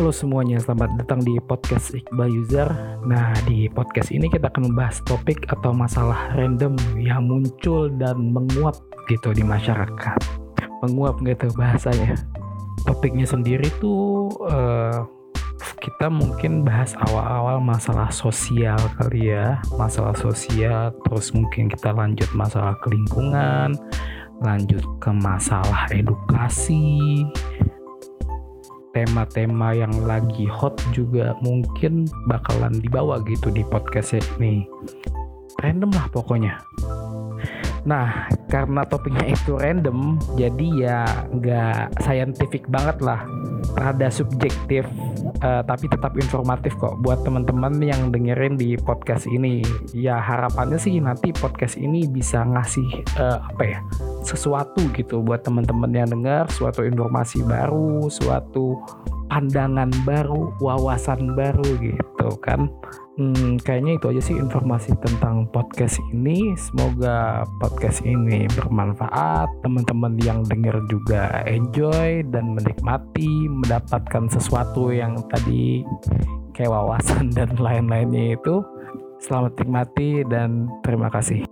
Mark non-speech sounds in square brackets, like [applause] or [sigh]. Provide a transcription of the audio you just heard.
Halo semuanya, selamat datang di podcast Iqbal User. Nah, di podcast ini kita akan membahas topik atau masalah random yang muncul dan menguap gitu di masyarakat. Menguap gitu bahasanya. Topiknya sendiri tuh uh, kita mungkin bahas awal-awal masalah sosial kali ya, masalah sosial, terus mungkin kita lanjut masalah kelingkungan, lanjut ke masalah edukasi, tema-tema yang lagi hot juga mungkin bakalan dibawa gitu di podcast ini. Random lah pokoknya. Nah, karena topiknya itu random, jadi ya nggak scientific banget lah, rada subjektif, uh, tapi tetap informatif kok buat teman-teman yang dengerin di podcast ini. Ya harapannya sih nanti podcast ini bisa ngasih uh, apa ya, sesuatu gitu buat teman-teman yang dengar, suatu informasi baru, suatu pandangan baru, wawasan baru gitu kan. Hmm, kayaknya itu aja sih informasi tentang podcast ini. Semoga podcast ini bermanfaat. Teman-teman yang dengar juga enjoy dan menikmati, mendapatkan sesuatu yang tadi kayak wawasan [laughs] dan lain-lainnya itu. Selamat nikmati dan terima kasih.